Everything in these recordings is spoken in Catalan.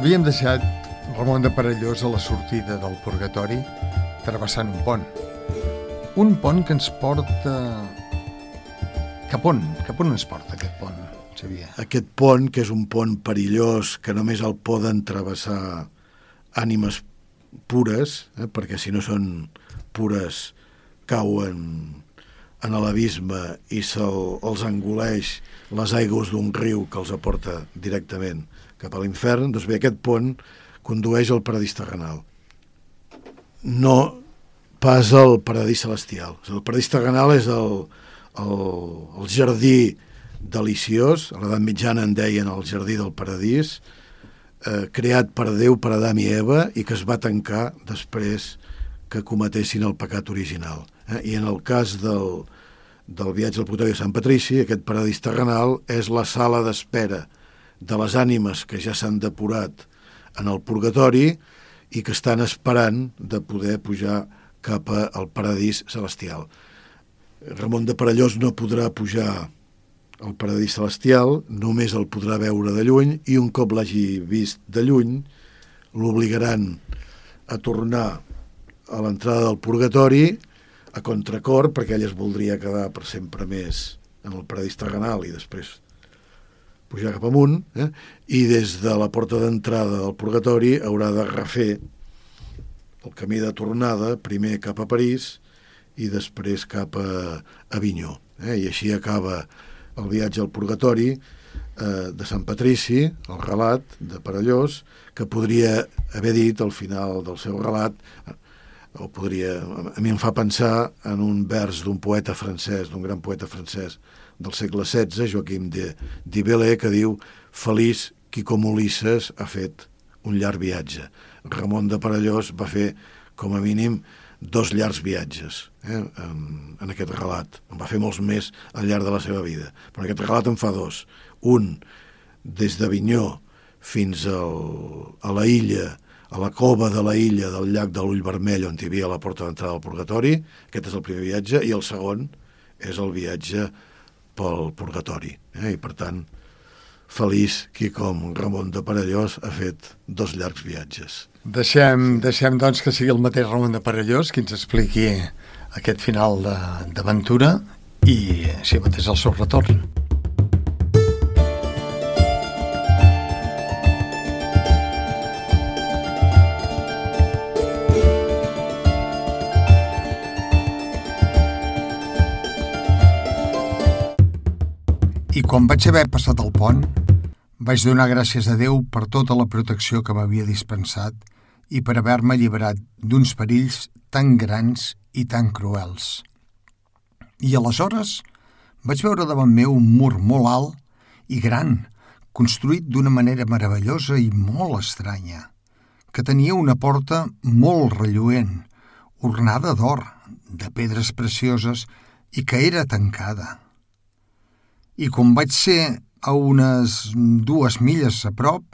Havíem deixat Ramon de Parellós a la sortida del purgatori travessant un pont. Un pont que ens porta... Cap on? Cap on ens porta aquest pont, Xavier? Aquest pont, que és un pont perillós, que només el poden travessar ànimes pures, eh, perquè si no són pures cauen en l'abisme i se'ls engoleix les aigües d'un riu que els aporta directament cap a l'infern, doncs bé, aquest pont condueix al paradís terrenal. No pas al paradís celestial. El paradís terrenal és el, el, el jardí deliciós, a l'edat mitjana en deien el jardí del paradís, eh, creat per Déu, per Adam i Eva, i que es va tancar després que cometessin el pecat original. Eh? I en el cas del, del viatge al purgatori de Sant Patrici, aquest paradís terrenal és la sala d'espera de les ànimes que ja s'han depurat en el purgatori i que estan esperant de poder pujar cap al paradís celestial. Ramon de Parellós no podrà pujar al paradís celestial, només el podrà veure de lluny i un cop l'hagi vist de lluny l'obligaran a tornar a l'entrada del purgatori a contracor perquè ell es voldria quedar per sempre més en el paradís terrenal i després pujar cap amunt eh? i des de la porta d'entrada del purgatori haurà de refer el camí de tornada primer cap a París i després cap a Avinyó eh? i així acaba el viatge al purgatori eh, de Sant Patrici, el relat de Parellós, que podria haver dit al final del seu relat o podria, a mi em fa pensar en un vers d'un poeta francès, d'un gran poeta francès del segle XVI, Joaquim de Dibelé, que diu «Feliç qui com Ulisses ha fet un llarg viatge». Ramon de Parellós va fer, com a mínim, dos llargs viatges eh, en, en aquest relat. En va fer molts més al llarg de la seva vida, però aquest relat en fa dos. Un des d'Avinyó fins al, a la illa a la cova de la illa del llac de l'Ull Vermell on hi havia la porta d'entrada al Purgatori, aquest és el primer viatge, i el segon és el viatge pel Purgatori. Eh? I per tant, feliç qui com Ramon de Parellós ha fet dos llargs viatges. Deixem, deixem doncs que sigui el mateix Ramon de Parellós qui ens expliqui aquest final d'aventura i així mateix el seu retorn. Quan vaig haver passat el pont, vaig donar gràcies a Déu per tota la protecció que m'havia dispensat i per haver-me alliberat d'uns perills tan grans i tan cruels. I aleshores vaig veure davant meu un mur molt alt i gran, construït d'una manera meravellosa i molt estranya, que tenia una porta molt relluent, ornada d'or, de pedres precioses i que era tancada i com vaig ser a unes dues milles a prop,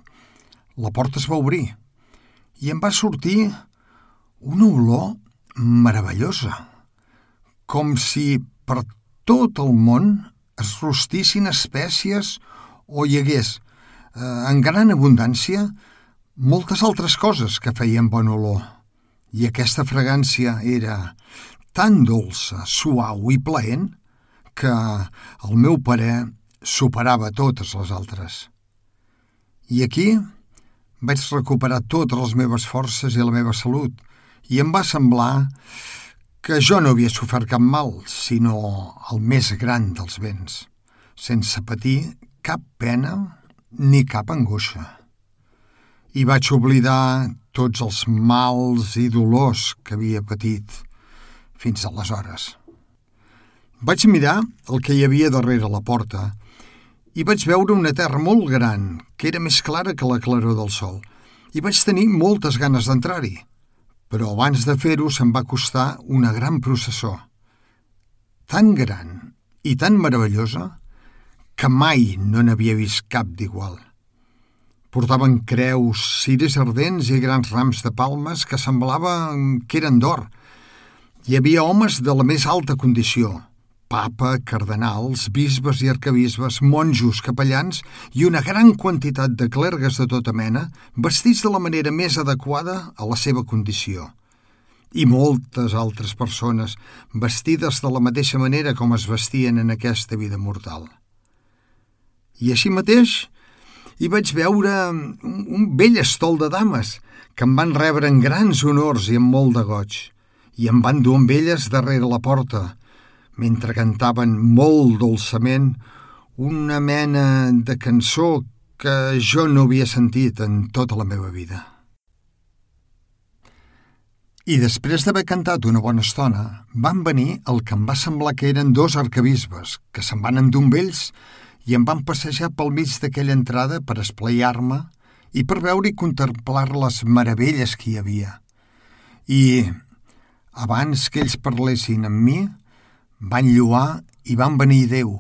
la porta es va obrir i em va sortir una olor meravellosa, com si per tot el món es rostissin espècies o hi hagués, eh, en gran abundància, moltes altres coses que feien bon olor. I aquesta fragància era tan dolça, suau i plaent que el meu parer superava totes les altres. I aquí vaig recuperar totes les meves forces i la meva salut i em va semblar que jo no havia sofert cap mal, sinó el més gran dels béns, sense patir cap pena ni cap angoixa. I vaig oblidar tots els mals i dolors que havia patit fins aleshores. Vaig mirar el que hi havia darrere la porta i vaig veure una terra molt gran, que era més clara que la claror del sol, i vaig tenir moltes ganes d'entrar-hi. Però abans de fer-ho se'm va costar una gran processó, tan gran i tan meravellosa que mai no n'havia vist cap d'igual. Portaven creus, cires ardents i grans rams de palmes que semblaven que eren d'or. Hi havia homes de la més alta condició, Papa, cardenals, bisbes i arcabisbes, monjos, capellans i una gran quantitat de clergues de tota mena, vestits de la manera més adequada a la seva condició. I moltes altres persones, vestides de la mateixa manera com es vestien en aquesta vida mortal. I així mateix hi vaig veure un, vell estol de dames que em van rebre en grans honors i amb molt de goig, i em van dur amb elles darrere la porta, mentre cantaven molt dolçament una mena de cançó que jo no havia sentit en tota la meva vida. I després d'haver cantat una bona estona, van venir el que em va semblar que eren dos arcabisbes, que se'n van endur amb ells i em van passejar pel mig d'aquella entrada per esplaiar-me i per veure i contemplar les meravelles que hi havia. I, abans que ells parlessin amb mi, van lluar i van venir Déu,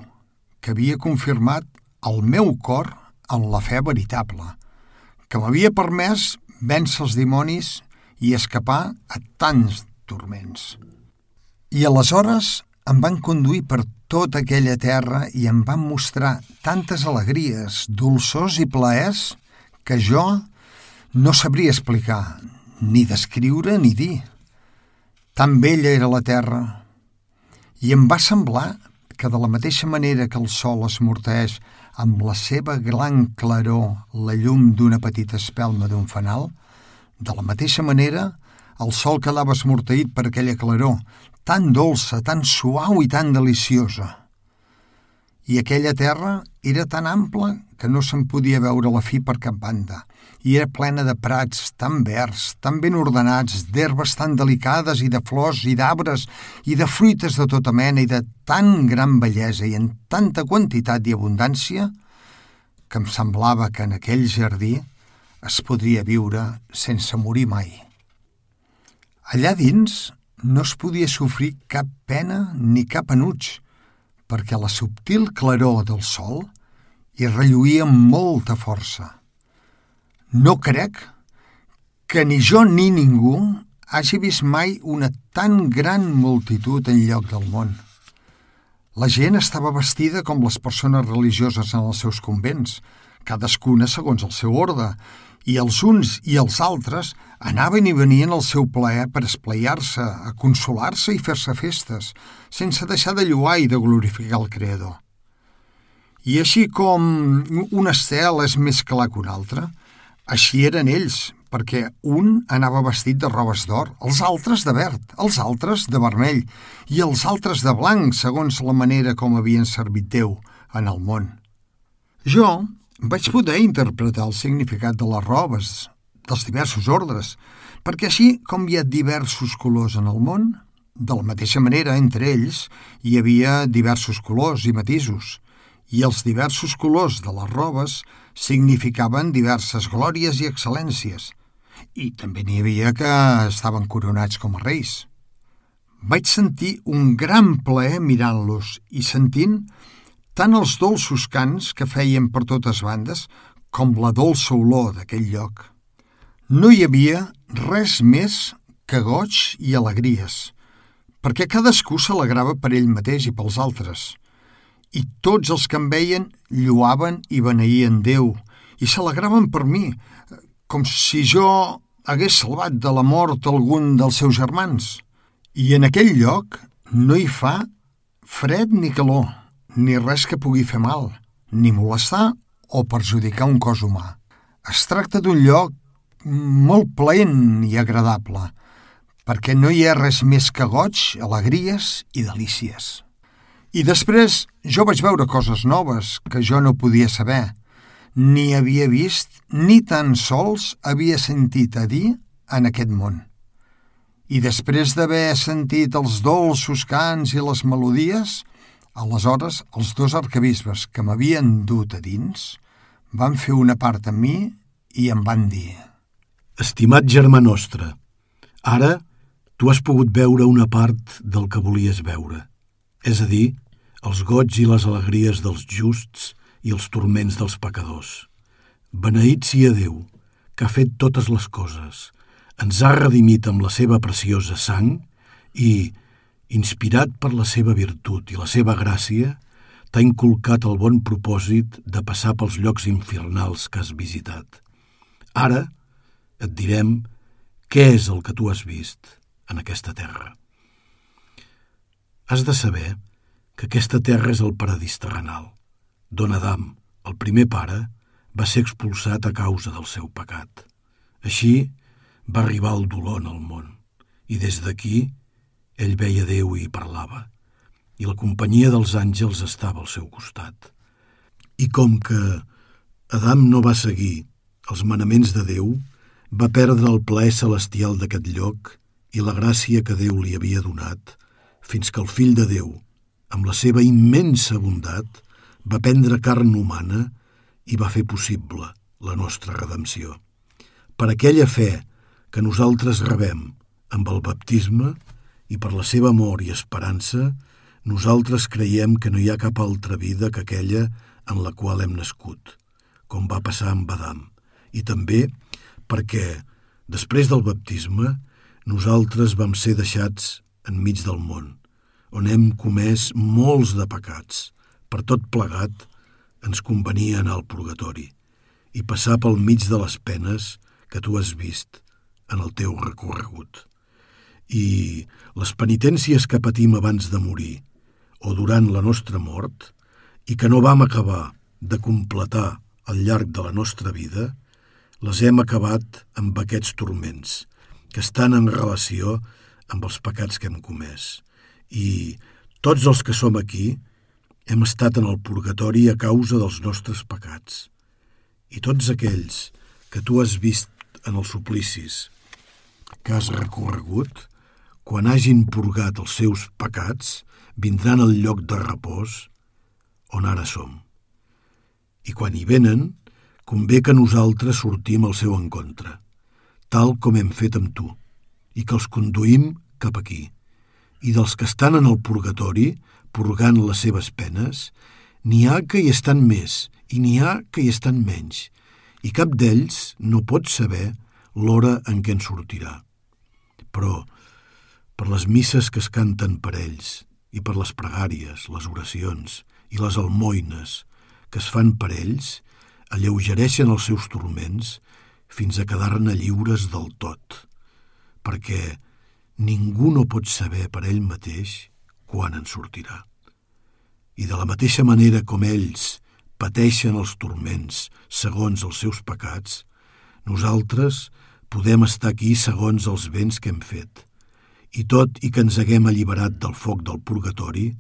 que havia confirmat el meu cor en la fe veritable, que m'havia permès vèncer els dimonis i escapar a tants turments. I aleshores em van conduir per tota aquella terra i em van mostrar tantes alegries, dolçors i plaers que jo no sabria explicar, ni descriure ni dir. Tan bella era la terra, i em va semblar que de la mateixa manera que el sol esmorteix amb la seva gran claror la llum d'una petita espelma d'un fanal, de la mateixa manera el sol quedava esmorteït per aquella claror, tan dolça, tan suau i tan deliciosa. I aquella terra era tan ampla que no se'n podia veure la fi per cap banda, i era plena de prats tan verds, tan ben ordenats, d'herbes tan delicades i de flors i d'arbres i de fruites de tota mena i de tan gran bellesa i en tanta quantitat i abundància que em semblava que en aquell jardí es podria viure sense morir mai. Allà dins no es podia sofrir cap pena ni cap enuig, perquè la subtil claror del sol hi relluïa amb molta força no crec que ni jo ni ningú hagi vist mai una tan gran multitud en lloc del món. La gent estava vestida com les persones religioses en els seus convents, cadascuna segons el seu ordre, i els uns i els altres anaven i venien al seu plaer per esplaiar-se, a consolar-se i fer-se festes, sense deixar de lluar i de glorificar el Creador. I així com un estel és més clar que un altre, així eren ells, perquè un anava vestit de robes d'or, els altres de verd, els altres de vermell i els altres de blanc, segons la manera com havien servit Déu en el món. Jo vaig poder interpretar el significat de les robes, dels diversos ordres, perquè així com hi ha diversos colors en el món, de la mateixa manera, entre ells, hi havia diversos colors i matisos, i els diversos colors de les robes significaven diverses glòries i excel·lències, i també n'hi havia que estaven coronats com a reis. Vaig sentir un gran plaer mirant-los i sentint tant els dolços cants que feien per totes bandes com la dolça olor d'aquell lloc. No hi havia res més que goig i alegries, perquè cadascú s'alegrava per ell mateix i pels altres – i tots els que em veien lluaven i beneïen Déu i s'alegraven per mi, com si jo hagués salvat de la mort algun dels seus germans. I en aquell lloc no hi fa fred ni calor, ni res que pugui fer mal, ni molestar o perjudicar un cos humà. Es tracta d'un lloc molt plen i agradable, perquè no hi ha res més que goig, alegries i delícies. I després jo vaig veure coses noves que jo no podia saber, ni havia vist ni tan sols havia sentit a dir en aquest món. I després d'haver sentit els dolços cants i les melodies, aleshores els dos arcabisbes que m'havien dut a dins van fer una part amb mi i em van dir Estimat germà nostre, ara tu has pogut veure una part del que volies veure, és a dir, els goig i les alegries dels justs i els turments dels pecadors. Beneït sia Déu, que ha fet totes les coses, ens ha redimit amb la seva preciosa sang i, inspirat per la seva virtut i la seva gràcia, t'ha inculcat el bon propòsit de passar pels llocs infernals que has visitat. Ara et direm què és el que tu has vist en aquesta terra. Has de saber que aquesta terra és el paradís terrenal, d'on Adam, el primer pare, va ser expulsat a causa del seu pecat. Així va arribar el dolor en el món, i des d'aquí ell veia Déu i parlava, i la companyia dels àngels estava al seu costat. I com que Adam no va seguir els manaments de Déu, va perdre el plaer celestial d'aquest lloc i la gràcia que Déu li havia donat, fins que el fill de Déu, amb la seva immensa bondat, va prendre carn humana i va fer possible la nostra redempció. Per aquella fe que nosaltres rebem amb el baptisme i per la seva amor i esperança, nosaltres creiem que no hi ha cap altra vida que aquella en la qual hem nascut, com va passar amb Adam, i també perquè, després del baptisme, nosaltres vam ser deixats enmig del món, on hem comès molts de pecats. Per tot plegat, ens convenia anar al purgatori i passar pel mig de les penes que tu has vist en el teu recorregut. I les penitències que patim abans de morir o durant la nostra mort i que no vam acabar de completar al llarg de la nostra vida, les hem acabat amb aquests turments que estan en relació amb els pecats que hem comès. I tots els que som aquí hem estat en el purgatori a causa dels nostres pecats. I tots aquells que tu has vist en els suplicis que has recorregut, quan hagin purgat els seus pecats, vindran al lloc de repòs on ara som. I quan hi venen, convé que nosaltres sortim al seu encontre, tal com hem fet amb tu, i que els conduïm cap aquí. I dels que estan en el purgatori, purgant les seves penes, n'hi ha que hi estan més i n'hi ha que hi estan menys, i cap d'ells no pot saber l'hora en què en sortirà. Però, per les misses que es canten per ells, i per les pregàries, les oracions i les almoines que es fan per ells, alleugereixen els seus turments fins a quedar-ne lliures del tot, perquè ningú no pot saber per ell mateix quan en sortirà. I de la mateixa manera com ells pateixen els turments segons els seus pecats, nosaltres podem estar aquí segons els béns que hem fet. I tot i que ens haguem alliberat del foc del purgatori,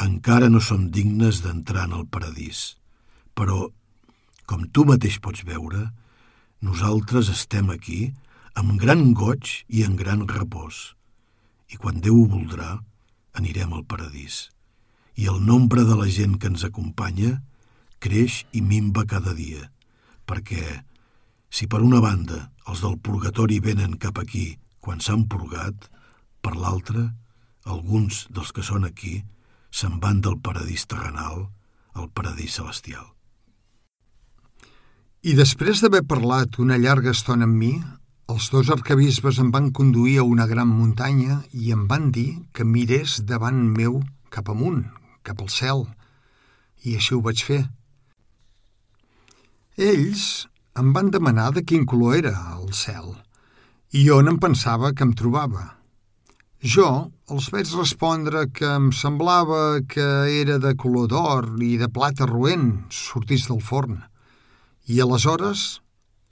encara no som dignes d'entrar en el paradís. Però, com tu mateix pots veure, nosaltres estem aquí amb gran goig i en gran repòs. I quan Déu ho voldrà, anirem al paradís. I el nombre de la gent que ens acompanya creix i minva cada dia, perquè si per una banda els del purgatori venen cap aquí quan s'han purgat, per l'altra, alguns dels que són aquí se'n van del paradís terrenal al paradís celestial. I després d'haver parlat una llarga estona amb mi, els dos arcabisbes em van conduir a una gran muntanya i em van dir que mirés davant meu cap amunt, cap al cel, i així ho vaig fer. Ells em van demanar de quin color era el cel i on em pensava que em trobava. Jo els vaig respondre que em semblava que era de color d'or i de plata roent sortís del forn. I aleshores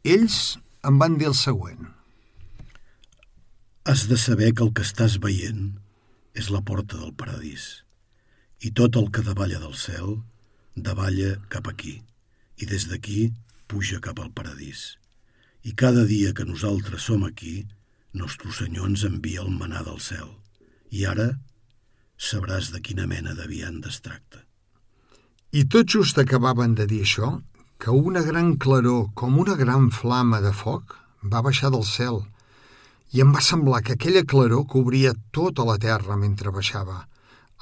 ells em van dir el següent. Has de saber que el que estàs veient és la porta del paradís i tot el que davalla del cel davalla cap aquí i des d'aquí puja cap al paradís. I cada dia que nosaltres som aquí, nostre Senyor ens envia el manar del cel. I ara sabràs de quina mena de viand es tracta. I tot just acabaven de dir això, que una gran claror, com una gran flama de foc, va baixar del cel i em va semblar que aquella claror cobria tota la terra mentre baixava,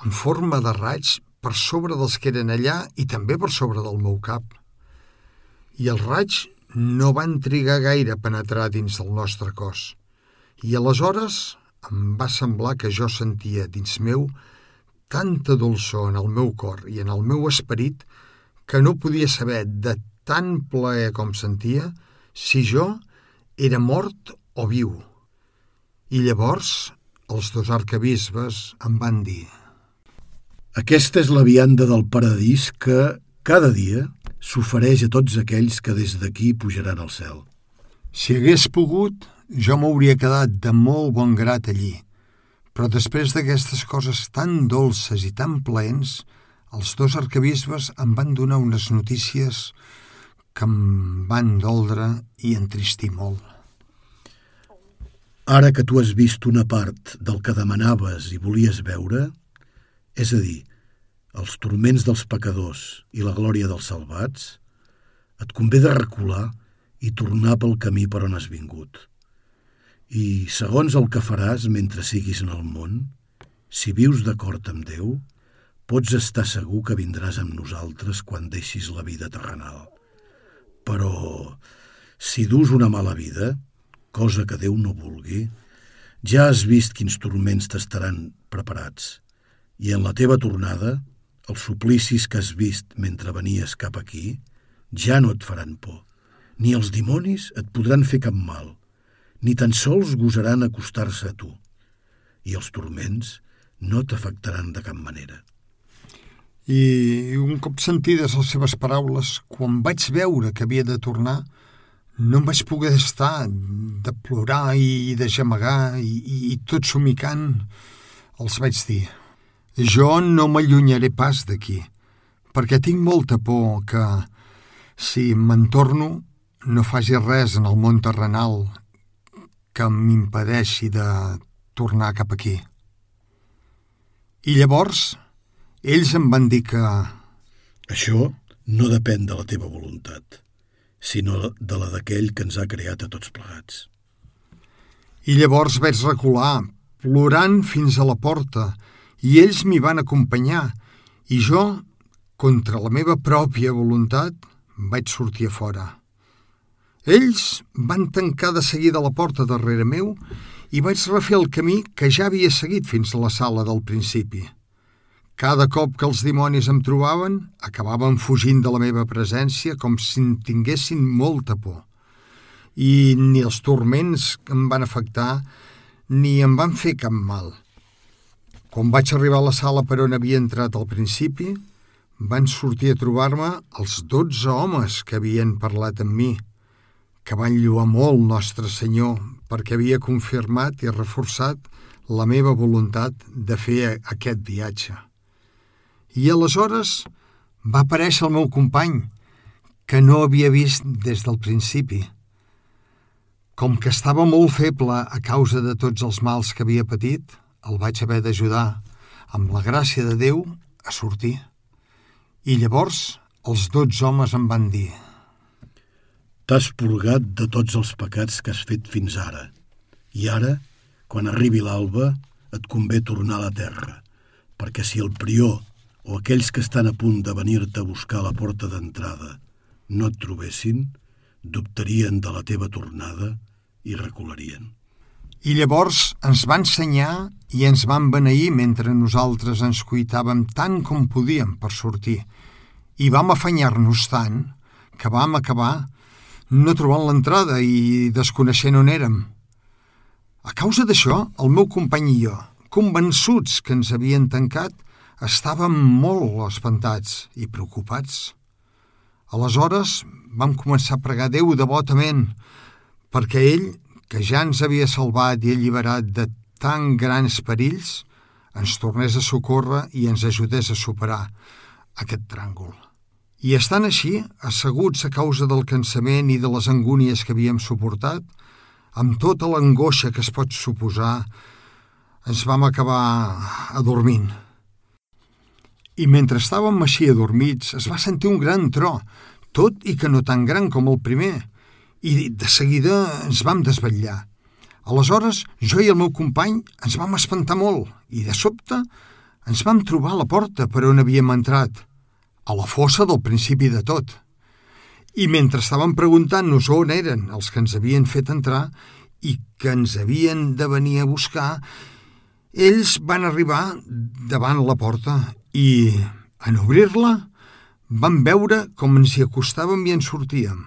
en forma de raig per sobre dels que eren allà i també per sobre del meu cap. I els raigs no van trigar gaire a penetrar dins del nostre cos. I aleshores em va semblar que jo sentia dins meu tanta dolçor en el meu cor i en el meu esperit que no podia saber de tan plaer com sentia si jo era mort o viu. I llavors els dos arcabisbes em van dir Aquesta és la vianda del paradís que, cada dia, s'ofereix a tots aquells que des d'aquí pujaran al cel. Si hagués pogut, jo m'hauria quedat de molt bon grat allí, però després d'aquestes coses tan dolces i tan plens, els dos arcabisbes em van donar unes notícies que em van doldre i entristir molt. Ara que tu has vist una part del que demanaves i volies veure, és a dir, els turments dels pecadors i la glòria dels salvats, et convé de recular i tornar pel camí per on has vingut. I, segons el que faràs mentre siguis en el món, si vius d'acord amb Déu, pots estar segur que vindràs amb nosaltres quan deixis la vida terrenal. Però, si dus una mala vida, cosa que Déu no vulgui, ja has vist quins turments t'estaran preparats, i en la teva tornada, els suplicis que has vist mentre venies cap aquí ja no et faran por. Ni els dimonis et podran fer cap mal, ni tan sols gosaran acostar-se a tu. I els turments no t'afectaran de cap manera. I un cop sentides les seves paraules, quan vaig veure que havia de tornar, no em vaig poder estar de plorar i de gemegar i, i, i tot somicant els vaig dir jo no m'allunyaré pas d'aquí, perquè tinc molta por que, si me'n torno, no faci res en el món terrenal que m'impedeixi de tornar cap aquí. I llavors, ells em van dir que... Això no depèn de la teva voluntat sinó de la d'aquell que ens ha creat a tots plegats. I llavors vaig recular, plorant fins a la porta, i ells m'hi van acompanyar, i jo, contra la meva pròpia voluntat, vaig sortir a fora. Ells van tancar de seguida la porta darrere meu i vaig refer el camí que ja havia seguit fins a la sala del principi. Cada cop que els dimonis em trobaven, acabaven fugint de la meva presència com si en tinguessin molta por. I ni els turments em van afectar ni em van fer cap mal. Quan vaig arribar a la sala per on havia entrat al principi, van sortir a trobar-me els dotze homes que havien parlat amb mi, que van lluar molt Nostre Senyor perquè havia confirmat i reforçat la meva voluntat de fer aquest viatge. I aleshores va aparèixer el meu company, que no havia vist des del principi. Com que estava molt feble a causa de tots els mals que havia patit, el vaig haver d'ajudar, amb la gràcia de Déu, a sortir. I llavors els dotze homes em van dir T'has purgat de tots els pecats que has fet fins ara, i ara, quan arribi l'alba, et convé tornar a la terra, perquè si el prior o aquells que estan a punt de venir-te a buscar a la porta d'entrada no et trobessin, dubtarien de la teva tornada i recularien. I llavors ens van ensenyar i ens van beneir mentre nosaltres ens cuitàvem tant com podíem per sortir. I vam afanyar-nos tant que vam acabar no trobant l'entrada i desconeixent on érem. A causa d'això, el meu company i jo, convençuts que ens havien tancat, Estàvem molt espantats i preocupats. Aleshores vam començar a pregar Déu devotament perquè ell, que ja ens havia salvat i alliberat de tan grans perills, ens tornés a socórrer i ens ajudés a superar aquest tràngol. I estant així, asseguts a causa del cansament i de les angúnies que havíem suportat, amb tota l'angoixa que es pot suposar, ens vam acabar adormint. I mentre estàvem així adormits, es va sentir un gran tro, tot i que no tan gran com el primer, i de seguida ens vam desvetllar. Aleshores, jo i el meu company ens vam espantar molt i, de sobte, ens vam trobar a la porta per on havíem entrat, a la fossa del principi de tot. I mentre estàvem preguntant-nos on eren els que ens havien fet entrar, i que ens havien de venir a buscar, ells van arribar davant la porta i, en obrir-la, van veure com ens hi acostàvem i en sortíem.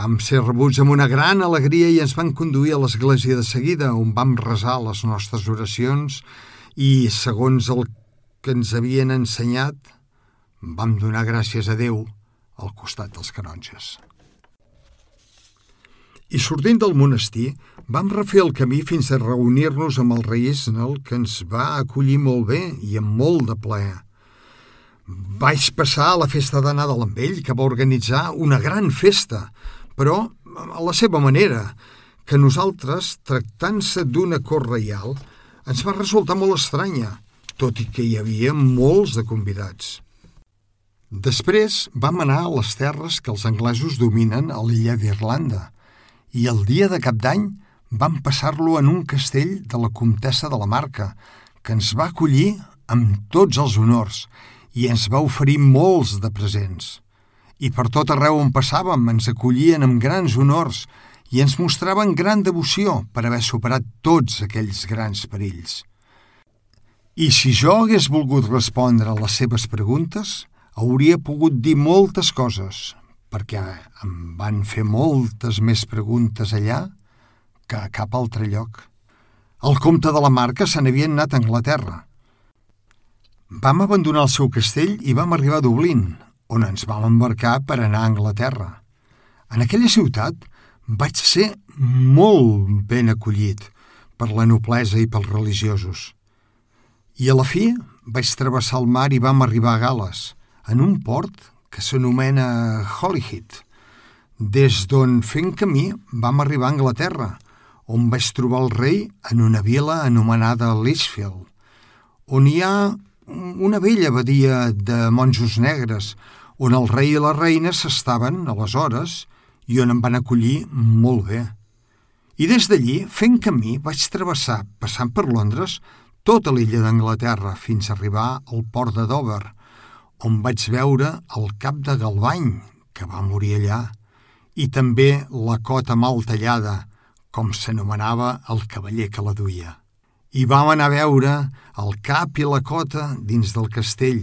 Vam ser rebuts amb una gran alegria i ens van conduir a l'església de seguida, on vam resar les nostres oracions i, segons el que ens havien ensenyat, vam donar gràcies a Déu al costat dels canonges. I sortint del monestir, vam refer el camí fins a reunir-nos amb el rei Isnel, que ens va acollir molt bé i amb molt de plaer. Vaig passar a la festa de Nadal amb ell, que va organitzar una gran festa, però a la seva manera, que nosaltres, tractant-se d'una cor reial, ens va resultar molt estranya, tot i que hi havia molts de convidats. Després vam anar a les terres que els anglesos dominen a l'illa d'Irlanda i el dia de cap d'any vam passar-lo en un castell de la comtessa de la Marca, que ens va acollir amb tots els honors i ens va oferir molts de presents i per tot arreu on passàvem ens acollien amb grans honors i ens mostraven gran devoció per haver superat tots aquells grans perills. I si jo hagués volgut respondre a les seves preguntes, hauria pogut dir moltes coses, perquè em van fer moltes més preguntes allà que a cap altre lloc. El comte de la Marca se n'havia anat a Anglaterra. Vam abandonar el seu castell i vam arribar a Dublín, on ens vam embarcar per anar a Anglaterra. En aquella ciutat vaig ser molt ben acollit per la noblesa i pels religiosos. I a la fi vaig travessar el mar i vam arribar a Gales, en un port que s'anomena Holyhead, des d'on fent camí vam arribar a Anglaterra, on vaig trobar el rei en una vila anomenada Lichfield, on hi ha una vella abadia de monjos negres on el rei i la reina s'estaven, aleshores, i on em van acollir molt bé. I des d'allí, fent camí, vaig travessar, passant per Londres, tota l'illa d'Anglaterra fins a arribar al port de Dover, on vaig veure el cap de Galvany, que va morir allà, i també la cota mal tallada, com s'anomenava el cavaller que la duia. I vam anar a veure el cap i la cota dins del castell,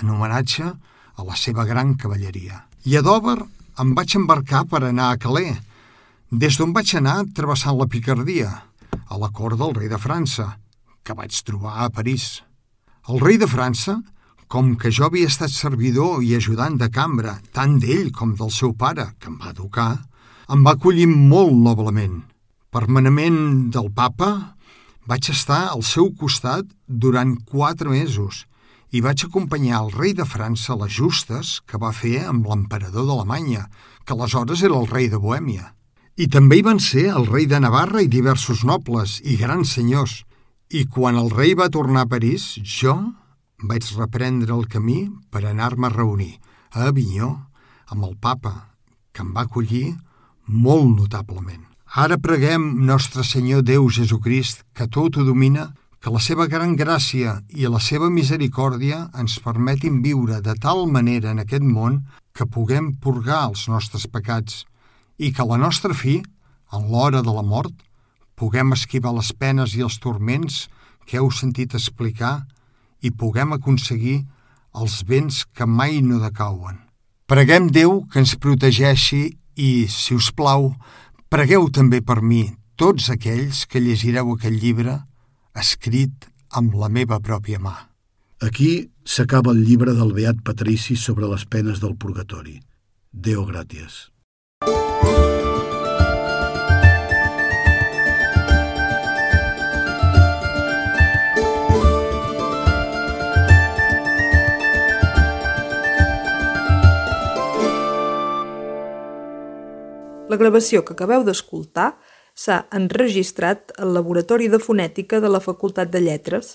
en homenatge a la seva gran cavalleria. I a Dover em vaig embarcar per anar a Calais, des d'on vaig anar travessant la Picardia, a la cort del rei de França, que vaig trobar a París. El rei de França, com que jo havia estat servidor i ajudant de cambra tant d'ell com del seu pare, que em va educar, em va acollir molt noblement. Per manament del papa, vaig estar al seu costat durant quatre mesos i vaig acompanyar el rei de França a les justes que va fer amb l'emperador d'Alemanya, que aleshores era el rei de Bohèmia. I també hi van ser el rei de Navarra i diversos nobles i grans senyors. I quan el rei va tornar a París, jo vaig reprendre el camí per anar-me a reunir a Avinyó amb el papa, que em va acollir molt notablement. Ara preguem Nostre Senyor Déu Jesucrist, que tot ho domina, que la seva gran gràcia i la seva misericòrdia ens permetin viure de tal manera en aquest món que puguem purgar els nostres pecats i que la nostra fi, en l'hora de la mort, puguem esquivar les penes i els turments que heu sentit explicar i puguem aconseguir els béns que mai no decauen. Preguem Déu que ens protegeixi i, si us plau, pregueu també per mi, tots aquells que llegireu aquest llibre, escrit amb la meva pròpia mà. Aquí s'acaba el llibre del Beat Patrici sobre les penes del purgatori. Déu gràcies. La gravació que acabeu d'escoltar s'ha enregistrat al Laboratori de Fonètica de la Facultat de Lletres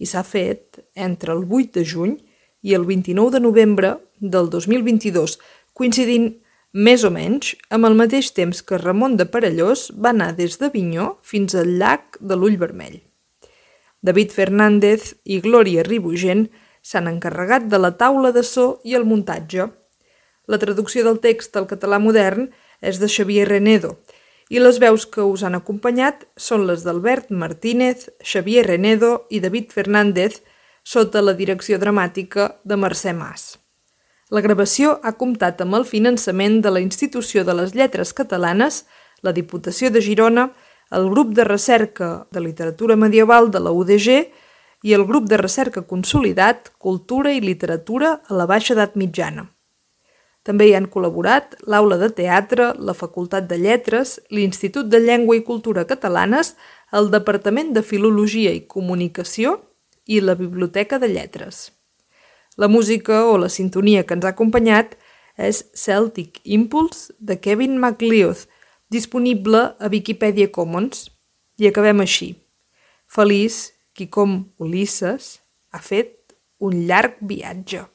i s'ha fet entre el 8 de juny i el 29 de novembre del 2022, coincidint més o menys amb el mateix temps que Ramon de Parellós va anar des d'Avinyó fins al llac de l'Ull Vermell. David Fernández i Glòria Ribugent s'han encarregat de la taula de so i el muntatge. La traducció del text al català modern és de Xavier Renedo i les veus que us han acompanyat són les d'Albert Martínez, Xavier Renedo i David Fernández, sota la direcció dramàtica de Mercè Mas. La gravació ha comptat amb el finançament de la Institució de les Lletres Catalanes, la Diputació de Girona, el Grup de Recerca de Literatura Medieval de la UDG i el Grup de Recerca Consolidat Cultura i Literatura a la Baixa Edat Mitjana. També hi han col·laborat l'Aula de Teatre, la Facultat de Lletres, l'Institut de Llengua i Cultura Catalanes, el Departament de Filologia i Comunicació i la Biblioteca de Lletres. La música o la sintonia que ens ha acompanyat és Celtic Impulse de Kevin MacLeod, disponible a Wikipedia Commons. I acabem així. Feliç qui com Ulisses ha fet un llarg viatge.